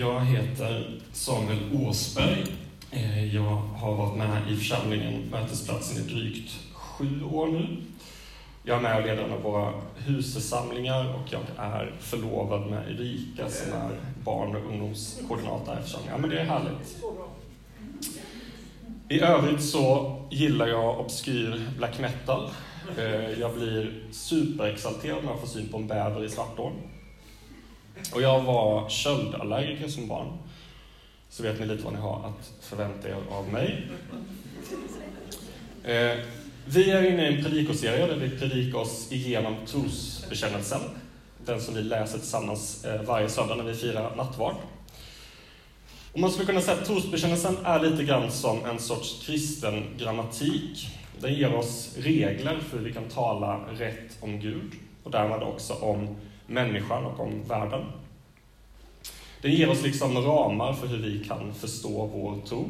Jag heter Samuel Åsberg. Eh, jag har varit med i församlingen Mötesplatsen i drygt sju år nu. Jag är med och leder en av våra husförsamlingar och jag är förlovad med Erika som är barn och ungdomskoordinator i församlingen. Ja, men det är härligt. I övrigt så gillar jag obskyr black metal. Eh, jag blir superexalterad när jag får syn på en bäver i Svartån. Och jag var köldallergiker som barn. Så vet ni lite vad ni har att förvänta er av mig. Eh, vi är inne i en predikoserie där vi predikar oss igenom trosbekännelsen. Den som vi läser tillsammans eh, varje söndag när vi firar nattvard. Och man skulle kunna säga att trosbekännelsen är lite grann som en sorts kristen grammatik. Den ger oss regler för hur vi kan tala rätt om Gud och därmed också om människan och om världen. Den ger oss liksom ramar för hur vi kan förstå vår tro.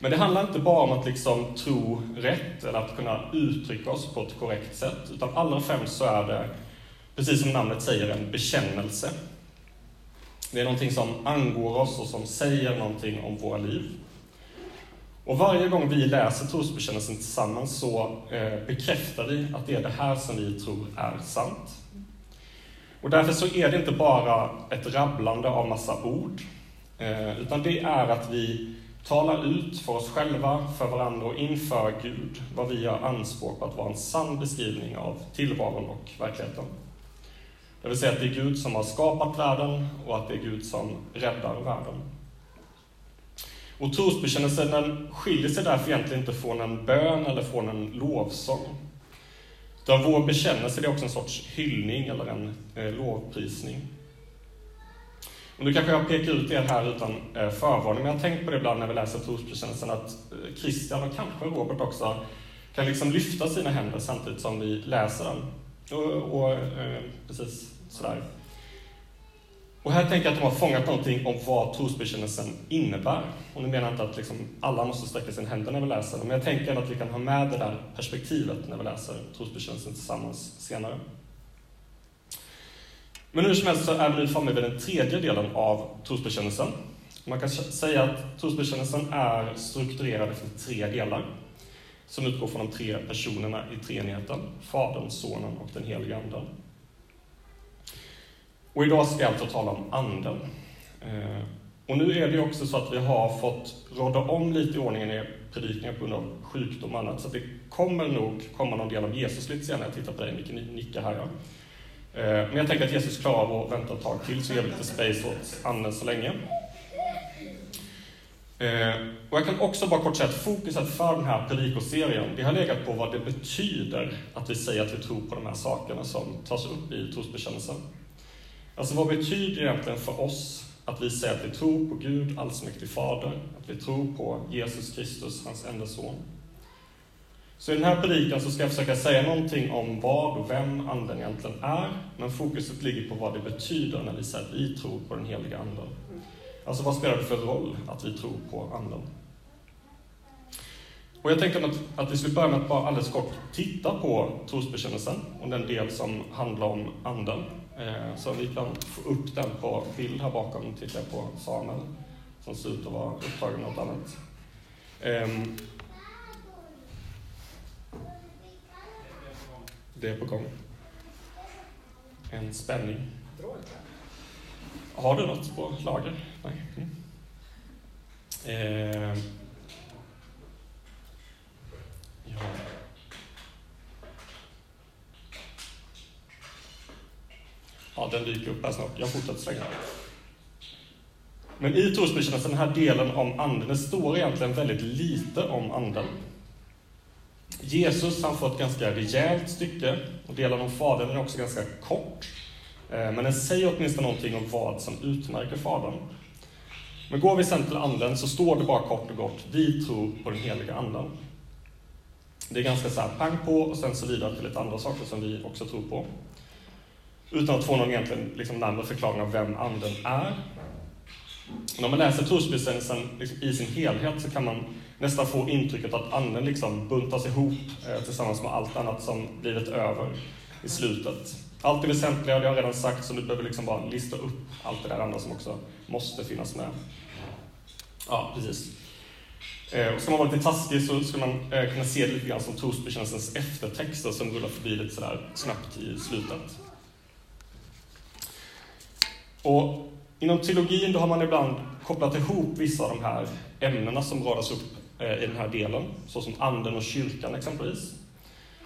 Men det handlar inte bara om att liksom tro rätt eller att kunna uttrycka oss på ett korrekt sätt, utan allra främst så är det, precis som namnet säger, en bekännelse. Det är någonting som angår oss och som säger någonting om våra liv. Och varje gång vi läser trosbekännelsen tillsammans så eh, bekräftar vi att det är det här som vi tror är sant. Och därför så är det inte bara ett rabblande av massa ord, eh, utan det är att vi talar ut för oss själva, för varandra och inför Gud vad vi gör anspråk på att vara en sann beskrivning av tillvaron och verkligheten. Det vill säga att det är Gud som har skapat världen och att det är Gud som räddar världen. Och trosbekännelsen den skiljer sig därför egentligen inte från en bön eller från en lovsång. Utan vår bekännelse är också en sorts hyllning eller en eh, lovprisning. Och nu kanske jag pekar ut er här utan eh, förvarning, men jag har tänkt på det ibland när vi läser trosbekännelsen att eh, Christian och kanske Robert också kan liksom lyfta sina händer samtidigt som vi läser den. Och, och eh, precis sådär. Och här tänker jag att de har fångat någonting om vad trosbekännelsen innebär. Och nu menar jag inte att liksom alla måste sträcka sina händer när vi läser den, men jag tänker att vi kan ha med det där perspektivet när vi läser trosbekännelsen tillsammans senare. Men hur som helst så är vi nu framme vid den tredje delen av trosbekännelsen. Man kan säga att trosbekännelsen är strukturerad efter tre delar som utgår från de tre personerna i treenigheten, Fadern, Sonen och den helige Anden. Och idag ska jag alltså tala om Anden. Eh, och nu är det ju också så att vi har fått råda om lite i ordningen i predikningar på grund av sjukdom och annat, så det kommer nog komma någon del av Jesus lite senare. Jag tittar på dig, Micke, nickar här. Ja. Eh, men jag tänker att Jesus klarar av att vänta ett tag till, så ger vi lite space åt Anden så länge. Eh, och jag kan också bara kort säga att fokuset för den här predikoserien, det har legat på vad det betyder att vi säger att vi tror på de här sakerna som tas upp i trosbekännelsen. Alltså vad betyder det egentligen för oss att vi säger att vi tror på Gud, allsmäktig Fader, att vi tror på Jesus Kristus, hans enda son. Så i den här predikan så ska jag försöka säga någonting om vad och vem Anden egentligen är, men fokuset ligger på vad det betyder när vi säger att vi tror på den heliga Anden. Alltså vad spelar det för roll att vi tror på Anden? Och jag tänkte att, att vi skulle börja med att bara alldeles kort titta på trosbekännelsen och den del som handlar om Anden. Eh, så vi kan få upp den på bild här bakom. Nu tittar jag på Samuel som ser ut att vara upptagen med något annat. Eh, det är på gång. En spänning. Har du något på lager? Nej. Mm. Eh, ja. Ja, den dyker upp här snart. Jag fortsätter så länge. Men i trosbekännelsen, den här delen om anden, det står egentligen väldigt lite om anden. Jesus han får ett ganska rejält stycke och delen om Fadern är också ganska kort. Eh, men den säger åtminstone någonting om vad som utmärker Fadern. Men går vi sen till Anden så står det bara kort och gott, vi tror på den heliga Anden. Det är ganska så här pang på och sen så vidare till lite andra saker som vi också tror på. Utan att få någon egentligen liksom närmare förklaring av vem Anden är. när man läser trosbekännelsen liksom i sin helhet så kan man nästan få intrycket att Anden liksom buntas ihop eh, tillsammans med allt annat som blivit över i slutet. allt det väsentliga, det har jag redan sagt, så du behöver liksom bara lista upp allt det där andra som också måste finnas med. Ja, precis. Eh, och ska man vara lite taskig så skulle man eh, kunna se det lite grann som trosbekännelsens eftertexter som rullar förbi lite sådär snabbt i slutet. Och inom trilogin då har man ibland kopplat ihop vissa av de här ämnena som radas upp eh, i den här delen, såsom anden och kyrkan exempelvis.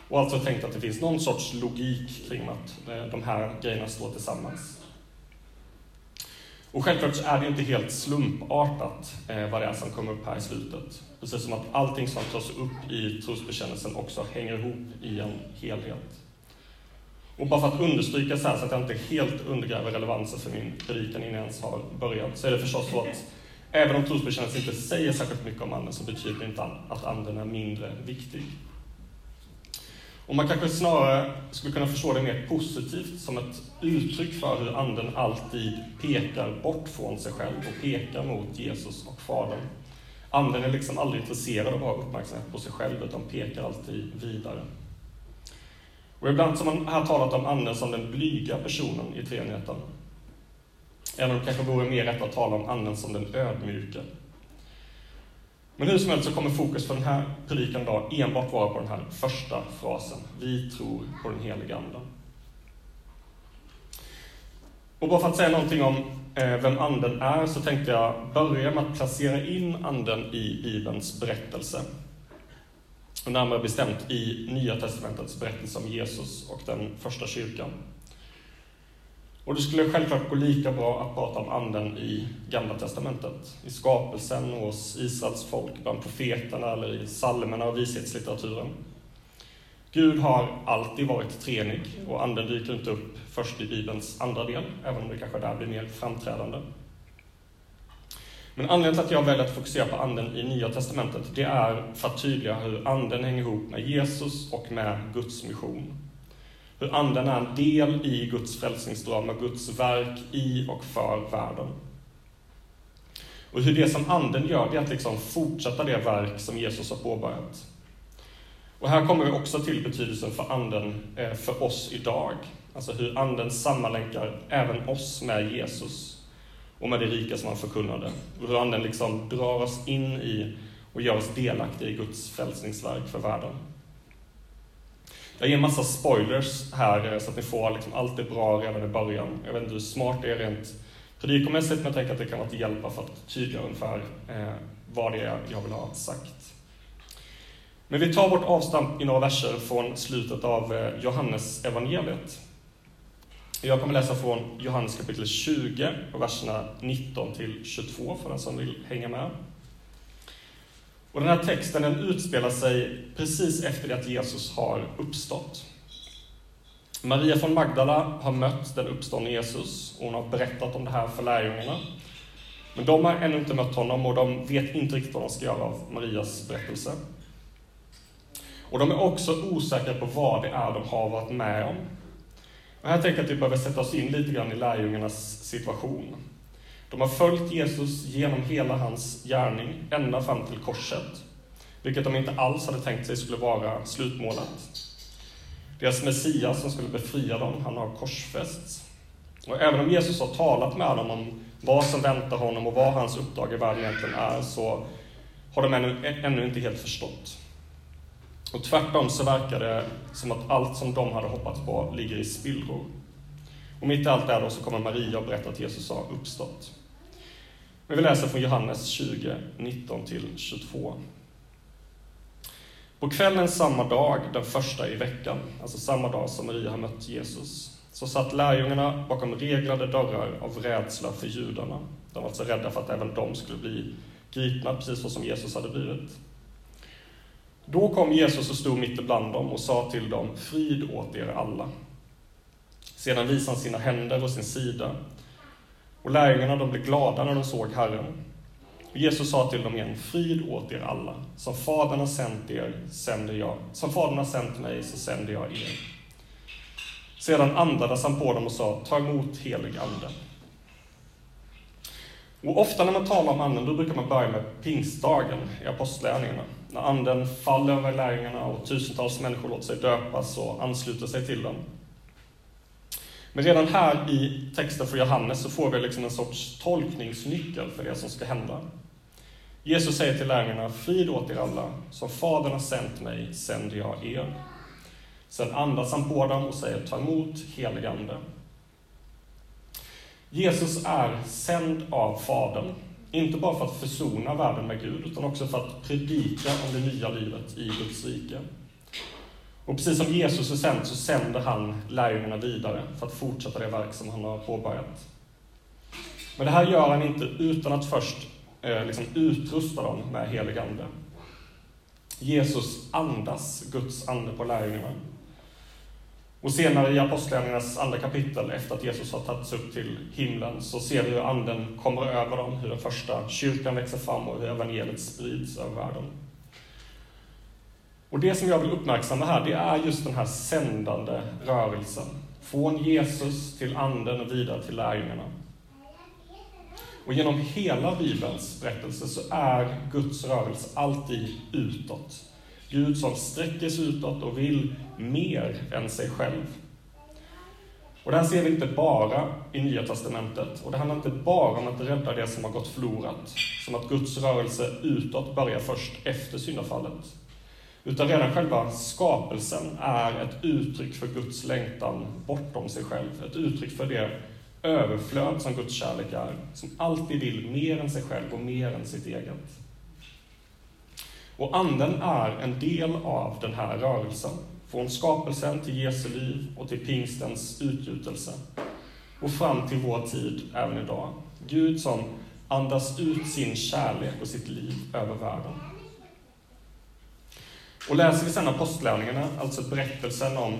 Och alltså tänkt att det finns någon sorts logik kring att eh, de här grejerna står tillsammans. Och självklart så är det inte helt slumpartat eh, vad det är som kommer upp här i slutet. Precis som att allting som tas upp i trosbekännelsen också hänger ihop i en helhet. Och bara för att understryka så här, så att jag inte helt undergräver relevansen för min predikan innan jag ens har börjat, så är det förstås så att även om trosbekännelsen inte säger särskilt mycket om anden, så betyder det inte att anden är mindre viktig. Och man kanske snarare skulle kunna förstå det mer positivt som ett uttryck för hur anden alltid pekar bort från sig själv och pekar mot Jesus och Fadern. Anden är liksom aldrig intresserad av att ha uppmärksamhet på sig själv, utan pekar alltid vidare. Och ibland har man här talat om anden som den blyga personen i treenigheten. Även om det kanske vore mer rätt att tala om anden som den ödmjuka. Men hur som helst så kommer fokus för den här predikan idag enbart vara på den här första frasen. Vi tror på den heliga Anden. Och bara för att säga någonting om eh, vem Anden är så tänkte jag börja med att placera in Anden i Bibelns berättelse. Och närmare bestämt i Nya Testamentets berättelse om Jesus och den första kyrkan. Och det skulle självklart gå lika bra att prata om anden i Gamla Testamentet, i skapelsen, hos Israels folk, bland profeterna eller i psalmerna och vishetslitteraturen. Gud har alltid varit treenig och anden dyker inte upp först i Bibelns andra del, även om det kanske där blir mer framträdande. Men anledningen till att jag väljer att fokusera på anden i Nya Testamentet, det är för att tydliggöra hur anden hänger ihop med Jesus och med Guds mission. Hur anden är en del i Guds frälsningsdrama, Guds verk i och för världen. Och hur det som anden gör, det är att liksom fortsätta det verk som Jesus har påbörjat. Och här kommer vi också till betydelsen för anden eh, för oss idag. Alltså hur anden sammanlänkar även oss med Jesus och med det rika som han förkunnade. Och hur anden liksom drar oss in i och gör oss delaktiga i Guds frälsningsverk för världen. Jag ger en massa spoilers här eh, så att ni får liksom allt det bra redan i början. Jag vet inte hur smart det är rent predikomässigt, men jag tänker att det kan vara till hjälp för att tydliggöra ungefär eh, vad det är jag vill ha sagt. Men vi tar vårt avstamp i några verser från slutet av eh, Johannes evangeliet. Jag kommer läsa från Johannes kapitel 20, verserna 19 till 22 för den som vill hänga med. Och den här texten den utspelar sig precis efter det att Jesus har uppstått. Maria från Magdala har mött den uppståndne Jesus och hon har berättat om det här för lärjungarna. Men de har ännu inte mött honom och de vet inte riktigt vad de ska göra av Marias berättelse. Och de är också osäkra på vad det är de har varit med om. Och här tänker jag att vi behöver sätta oss in lite grann i lärjungarnas situation. De har följt Jesus genom hela hans gärning, ända fram till korset, vilket de inte alls hade tänkt sig skulle vara slutmålet. Deras Messias som skulle befria dem, han har korsfästs. Och även om Jesus har talat med dem om vad som väntar honom och vad hans uppdrag i världen egentligen är, så har de ännu, ännu inte helt förstått. Och tvärtom så verkar det som att allt som de hade hoppats på ligger i spillror. Och mitt i allt det här så kommer Maria och berättar att Jesus har uppstått. Men vi läser från Johannes 20, 19-22. På kvällen samma dag, den första i veckan, alltså samma dag som Maria har mött Jesus, så satt lärjungarna bakom reglade dörrar av rädsla för judarna. De var alltså rädda för att även de skulle bli gripna, precis så som Jesus hade blivit. Då kom Jesus och stod mitt ibland dem och sa till dem, frid åt er alla. Sedan visade han sina händer och sin sida och lärjungarna de blev glada när de såg Herren. Och Jesus sa till dem igen, frid åt er alla. Som Fadern har sänt er, sänder jag. Som Fadern har sänt mig, så sänder jag er. Sedan andades han på dem och sa, ta emot helig ande. Och ofta när man talar om anden, då brukar man börja med pingstdagen i apostlärningarna. När anden faller över lärjungarna och tusentals människor låter sig döpas och ansluter sig till dem. Men redan här i texten för Johannes så får vi liksom en sorts tolkningsnyckel för det som ska hända. Jesus säger till lärjungarna, frid åt er alla, som Fadern har sänt mig sänder jag er. Sen andas han på dem och säger, ta emot helig Ande. Jesus är sänd av Fadern, inte bara för att försona världen med Gud, utan också för att predika om det nya livet i Guds rike. Och precis som Jesus är sänd så sänder han lärjungarna vidare för att fortsätta det verk som han har påbörjat. Men det här gör han inte utan att först eh, liksom utrusta dem med helig ande. Jesus andas Guds ande på lärjungarna. Och senare i Apostlagärningarnas andra kapitel, efter att Jesus har tagits upp till himlen, så ser vi hur anden kommer över dem, hur den första kyrkan växer fram och hur evangeliet sprids över världen. Och det som jag vill uppmärksamma här, det är just den här sändande rörelsen. Från Jesus till anden och vidare till lärjungarna. Och genom hela Bibelns berättelse så är Guds rörelse alltid utåt. Gud som sträcker sig utåt och vill mer än sig själv. Och det här ser vi inte bara i Nya Testamentet. Och det handlar inte bara om att rädda det som har gått förlorat. Som att Guds rörelse utåt börjar först efter syndafallet. Utan redan själva skapelsen är ett uttryck för Guds längtan bortom sig själv. Ett uttryck för det överflöd som Guds kärlek är. Som alltid vill mer än sig själv och mer än sitt eget. Och Anden är en del av den här rörelsen. Från skapelsen till Jesu liv och till pingstens utgjutelse. Och fram till vår tid, även idag. Gud som andas ut sin kärlek och sitt liv över världen. Och läser vi sedan apostlärningarna, alltså berättelsen om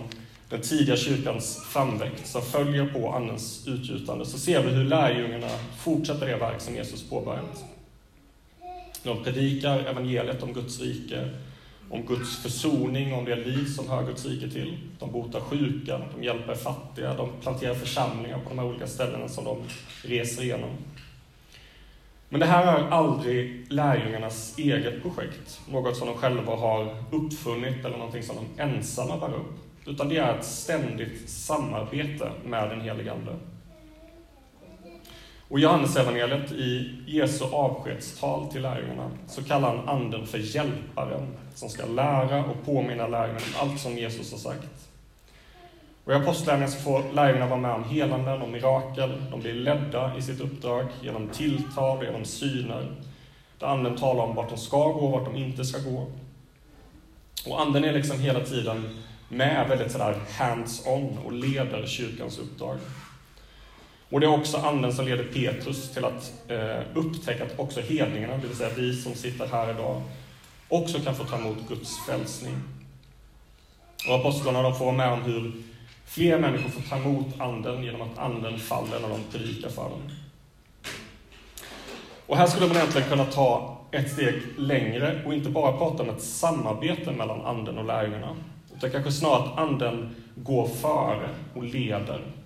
den tidiga kyrkans framväxt som följer på Andens utgjutande, så ser vi hur lärjungarna fortsätter det verk som Jesus påbörjat. De predikar evangeliet om Guds rike, om Guds försoning, om det liv som hör Guds rike till. De botar sjuka, de hjälper fattiga, de planterar församlingar på de här olika ställena som de reser igenom. Men det här är aldrig lärjungarnas eget projekt, något som de själva har uppfunnit eller någonting som de ensamma bär upp. Utan det är ett ständigt samarbete med den helige Ande. Och i Johannesevangeliet, i Jesu avskedstal till lärjungarna, så kallar han Anden för Hjälparen, som ska lära och påminna lärjungarna om allt som Jesus har sagt. Och I Apostlagärningarna så får lärjungarna vara med om helanden och mirakel. De blir ledda i sitt uppdrag genom tilltal, genom syner, där Anden talar om vart de ska gå och vart de inte ska gå. Och Anden är liksom hela tiden med väldigt sådär hands-on och leder kyrkans uppdrag. Och det är också Anden som leder Petrus till att eh, upptäcka att också hedningarna, det vill säga vi som sitter här idag, också kan få ta emot Guds frälsning. Och apostlarna de får vara med om hur fler människor får ta emot Anden genom att Anden faller när de predikar för dem. Och här skulle man egentligen kunna ta ett steg längre och inte bara prata om ett samarbete mellan Anden och lärjungarna, utan kanske snarare att Anden går före och leder.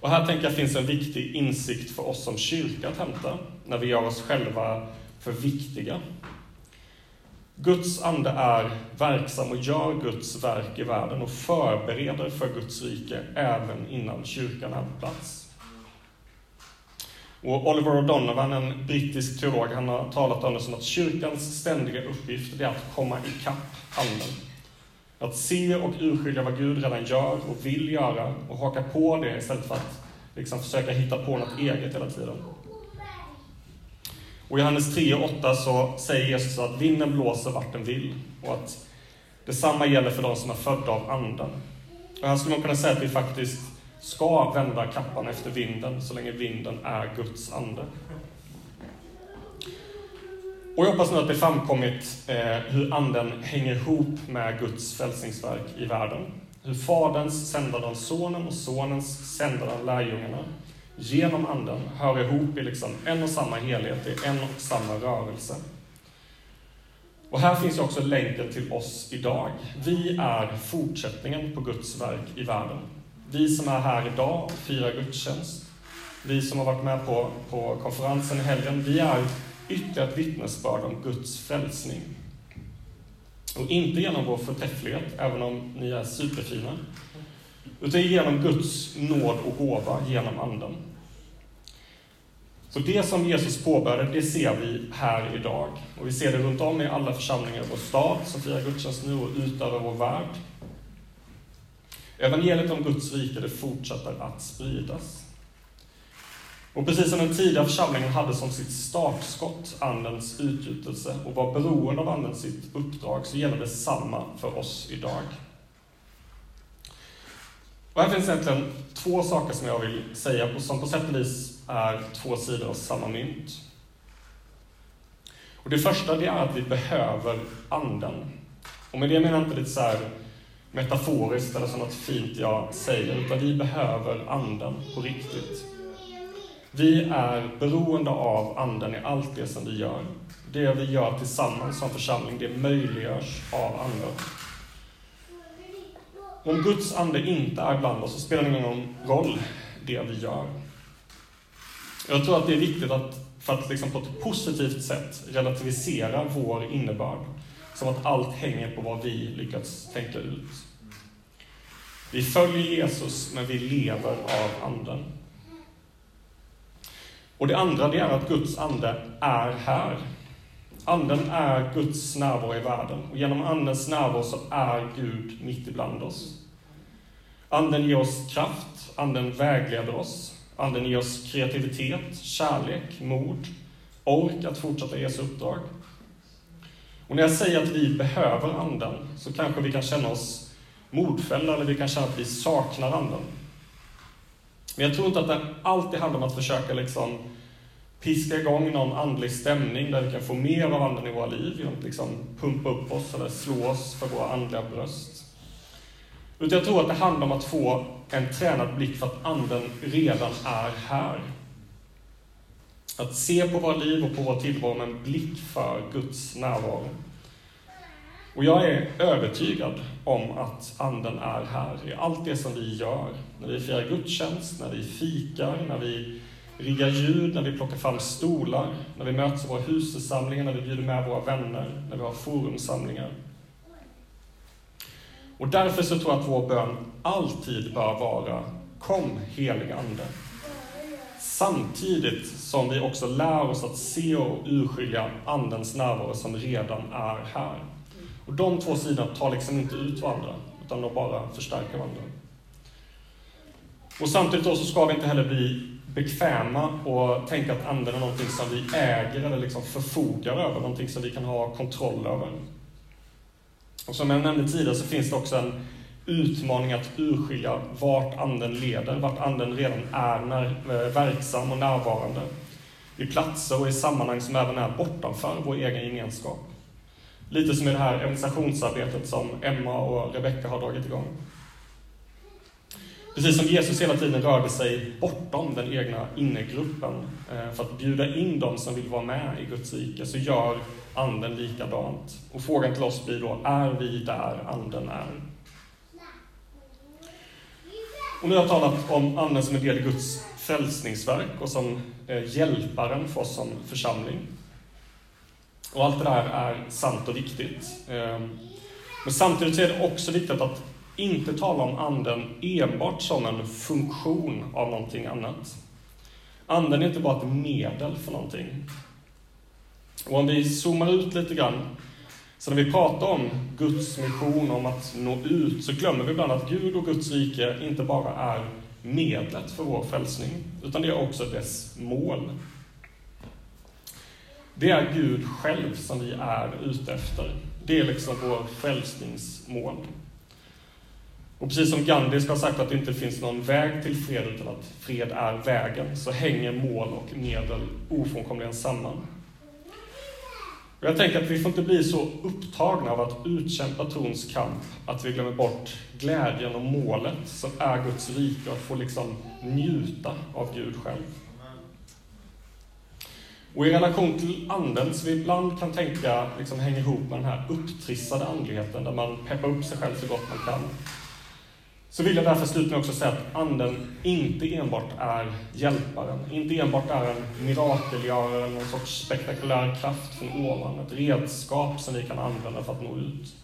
Och här tänker jag finns en viktig insikt för oss som kyrka att hämta, när vi gör oss själva för viktiga. Guds ande är verksam och gör Guds verk i världen och förbereder för Guds rike även innan kyrkan är på plats. Och Oliver O'Donovan, en brittisk teolog, han har talat om det som att kyrkans ständiga uppgift är att komma ikapp anden. Att se och urskilja vad Gud redan gör och vill göra och haka på det istället för att liksom försöka hitta på något eget hela tiden. Och i Johannes 3 och 8 så säger Jesus att vinden blåser vart den vill och att detsamma gäller för de som är födda av anden. Och här skulle man kunna säga att vi faktiskt ska vända kappan efter vinden så länge vinden är Guds ande. Och jag hoppas nu att det framkommit eh, hur anden hänger ihop med Guds frälsningsverk i världen. Hur Faderns sändande av Sonen och Sonens sändande av lärjungarna genom anden hör ihop i liksom en och samma helhet, i en och samma rörelse. Och här finns ju också länken till oss idag. Vi är fortsättningen på Guds verk i världen. Vi som är här idag och firar gudstjänst, vi som har varit med på, på konferensen i helgen, vi är ytterligare ett vittnesbörd om Guds frälsning. Och inte genom vår förträfflighet, även om ni är superfina, utan genom Guds nåd och gåva genom Anden. Så det som Jesus påbörjade, det ser vi här idag. Och vi ser det runt om i alla församlingar i vår stad som firar gudstjänst nu och utöver vår värld. Evangeliet om Guds rike, det fortsätter att spridas. Och precis som den tidiga församlingen hade som sitt startskott Andens utgjutelse och var beroende av Anden sitt uppdrag, så gäller det samma för oss idag. Och här finns egentligen två saker som jag vill säga, som på sätt och vis är två sidor av samma mynt. Och det första det är att vi behöver Anden. Och med det menar jag inte lite så här metaforiskt eller så något fint jag säger, utan vi behöver Anden på riktigt. Vi är beroende av Anden i allt det som vi gör. Det vi gör tillsammans som församling, det möjliggörs av Anden. Om Guds ande inte är bland oss så spelar det ingen roll det vi gör. Jag tror att det är viktigt att, för att liksom på ett positivt sätt relativisera vår innebörd. Som att allt hänger på vad vi lyckats tänka ut. Vi följer Jesus, men vi lever av Anden. Och det andra det är att Guds ande är här. Anden är Guds närvaro i världen och genom Andens närvaro så är Gud mitt ibland oss. Anden ger oss kraft, Anden vägleder oss, Anden ger oss kreativitet, kärlek, mod, ork att fortsätta Jesu uppdrag. Och när jag säger att vi behöver Anden så kanske vi kan känna oss modfällda eller vi kan känna att vi saknar Anden. Men jag tror inte att det alltid handlar om att försöka liksom piska igång någon andlig stämning där vi kan få mer av anden i våra liv genom att liksom pumpa upp oss eller slå oss för våra andliga bröst. Utan jag tror att det handlar om att få en tränad blick för att anden redan är här. Att se på våra liv och på vår tillvaro med en blick för Guds närvaro. Och jag är övertygad om att anden är här i allt det som vi gör. När vi firar gudstjänst, när vi fikar, när vi riggar ljud, när vi plockar fram stolar, när vi möts i våra husförsamlingar, när vi bjuder med våra vänner, när vi har forumsamlingar. Och därför så tror jag att vår bön alltid bör vara Kom helig Ande. Samtidigt som vi också lär oss att se och urskilja Andens närvaro som redan är här. Och de två sidorna tar liksom inte ut varandra, utan de bara förstärker varandra. Och samtidigt då så ska vi inte heller bli bekväma och tänka att anden är någonting som vi äger eller liksom förfogar över, någonting som vi kan ha kontroll över. Och som jag nämnde tidigare så finns det också en utmaning att urskilja vart anden leder, vart anden redan är när, eh, verksam och närvarande. I platser och i sammanhang som även är bortanför vår egen gemenskap. Lite som i det här evangelisationsarbetet som Emma och Rebecka har dragit igång. Precis som Jesus hela tiden rörde sig bortom den egna innergruppen eh, för att bjuda in dem som vill vara med i Guds rike, så gör Anden likadant. Och frågan till oss blir då, är vi där Anden är? Och nu har jag talat om Anden som en del i Guds frälsningsverk och som eh, hjälparen för oss som församling. Och allt det där är sant och viktigt. Eh, men samtidigt är det också viktigt att inte tala om anden enbart som en funktion av någonting annat. Anden är inte bara ett medel för någonting. Och om vi zoomar ut lite grann, så när vi pratar om Guds mission, om att nå ut, så glömmer vi ibland att Gud och Guds rike inte bara är medlet för vår frälsning, utan det är också dess mål. Det är Gud själv som vi är ute efter. Det är liksom vår frälsningsmål. Och precis som Gandhi ska ha sagt att det inte finns någon väg till fred utan att fred är vägen, så hänger mål och medel ofrånkomligen samman. Och jag tänker att vi får inte bli så upptagna av att utkämpa trons kamp att vi glömmer bort glädjen och målet som är Guds rike och att få liksom njuta av Gud själv. Och i relation till anden, så vi ibland kan tänka liksom hänga ihop med den här upptrissade andligheten där man peppar upp sig själv så gott man kan så vill jag därför slutligen också säga att Anden inte enbart är hjälparen, inte enbart är en mirakelgörare, någon sorts spektakulär kraft från ovan, ett redskap som vi kan använda för att nå ut.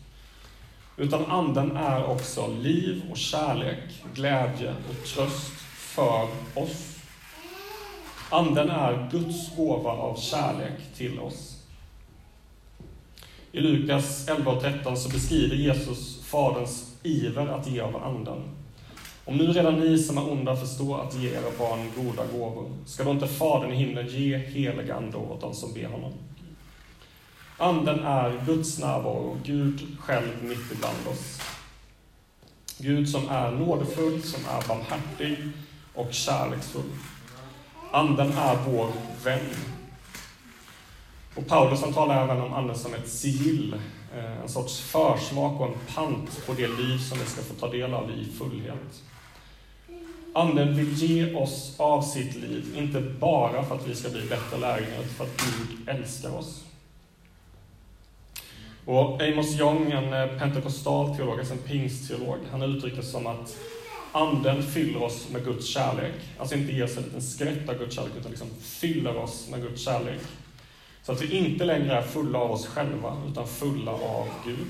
utan Anden är också liv och kärlek, glädje och tröst för oss. Anden är Guds gåva av kärlek till oss. I Lukas 11 och 13 så beskriver Jesus Faderns iver att ge av Anden. Om nu redan ni som är onda förstår att ge era barn goda gåvor, ska då inte Fadern i himlen ge helig ande åt dem som ber honom? Anden är Guds närvaro, Gud själv mitt ibland oss. Gud som är nådefull, som är barmhärtig och kärleksfull. Anden är vår vän. Och Paulus han talar även om Anden som ett sigill, eh, en sorts försmak och en pant på det liv som vi ska få ta del av i fullhet. Anden vill ge oss av sitt liv, inte bara för att vi ska bli bättre lärjungar, utan för att Gud älskar oss. Och Amos Young, en eh, pentekostal teolog, alltså en pingstteolog, han uttrycker det som att Anden fyller oss med Guds kärlek. Alltså inte ger oss en liten skvätt av Guds kärlek, utan liksom fyller oss med Guds kärlek. Så att vi inte längre är fulla av oss själva, utan fulla av Gud.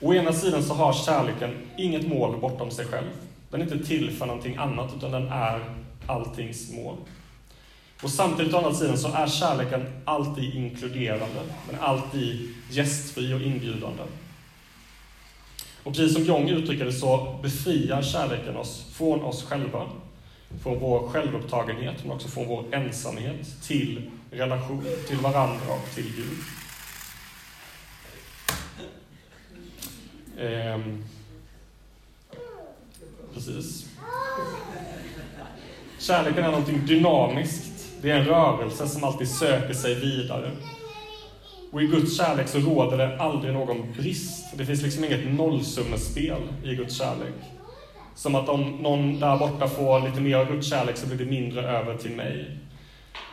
Å ena sidan så har kärleken inget mål bortom sig själv. Den är inte till för någonting annat, utan den är alltings mål. Och samtidigt å andra sidan så är kärleken alltid inkluderande. men alltid gästfri och inbjudande. Och precis som Jong uttrycker det så befriar kärleken oss från oss själva, från vår självupptagenhet, men också från vår ensamhet, till relation till varandra och till Gud. Ehm, precis. Kärleken är någonting dynamiskt. Det är en rörelse som alltid söker sig vidare. Och i Guds kärlek så råder det aldrig någon brist. Det finns liksom inget nollsummespel i Guds kärlek. Som att om någon där borta får lite mer av Guds kärlek så blir det mindre över till mig.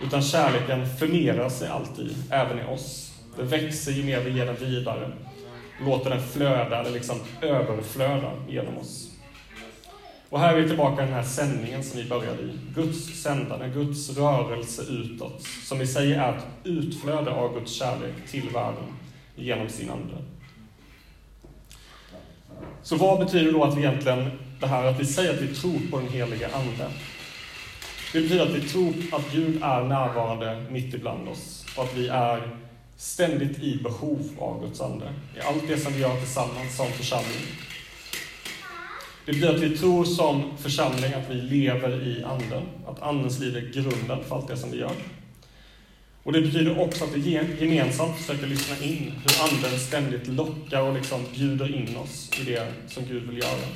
Utan kärleken förmerar sig alltid, även i oss. Det växer ju mer vi ger den vidare. Låter den flöda, eller liksom överflöda genom oss. Och här är vi tillbaka i den här sändningen som vi började i. Guds sändande, Guds rörelse utåt, som i sig är ett utflöde av Guds kärlek till världen genom sin Ande. Så vad betyder då att vi egentligen, det här att vi säger att vi tror på den helige Ande? Det betyder att vi tror att Gud är närvarande mitt ibland oss och att vi är ständigt i behov av Guds ande. I allt det som vi gör tillsammans som församling. Det betyder att vi tror som församling att vi lever i anden, att andens liv är grunden för allt det som vi gör. Och det betyder också att vi gemensamt försöker lyssna in hur anden ständigt lockar och liksom bjuder in oss i det som Gud vill göra.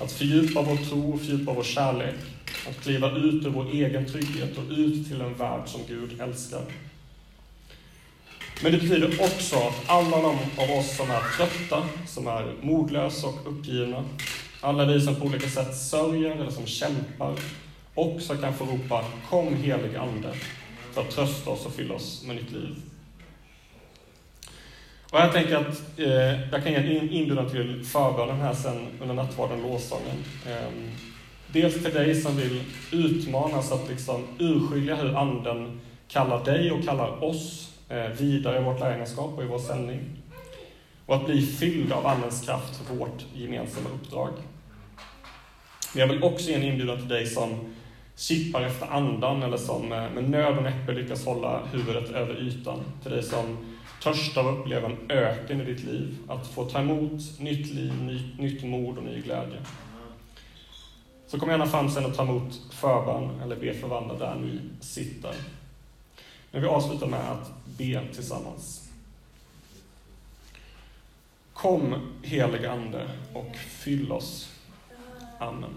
Att fördjupa vår tro och fördjupa vår kärlek att kliva ut ur vår egen trygghet och ut till en värld som Gud älskar. Men det betyder också att alla de av oss som är trötta, som är modlösa och uppgivna, alla vi som på olika sätt sörjer eller som kämpar, också kan få ropa Kom helig Ande, för att trösta oss och fylla oss med nytt liv. Och jag tänker att eh, jag kan ge en inbjudan till förbönen här sen under nattvarden, lovsången. Eh, Dels till dig som vill utmanas att liksom urskilja hur Anden kallar dig och kallar oss eh, vidare i vårt lärjungaskap och i vår sändning. Och att bli fylld av Andens kraft för vårt gemensamma uppdrag. Men jag vill också ge en inbjudan till dig som kippar efter andan eller som eh, med nöd och näppe lyckas hålla huvudet över ytan. Till dig som törstar och upplever en öken i ditt liv. Att få ta emot nytt liv, nytt mod och ny glädje. Så kom gärna fram sen och ta emot förbön eller be för varandra där ni sitter. Men vi avslutar med att be tillsammans. Kom, helige Ande, och fyll oss. Amen.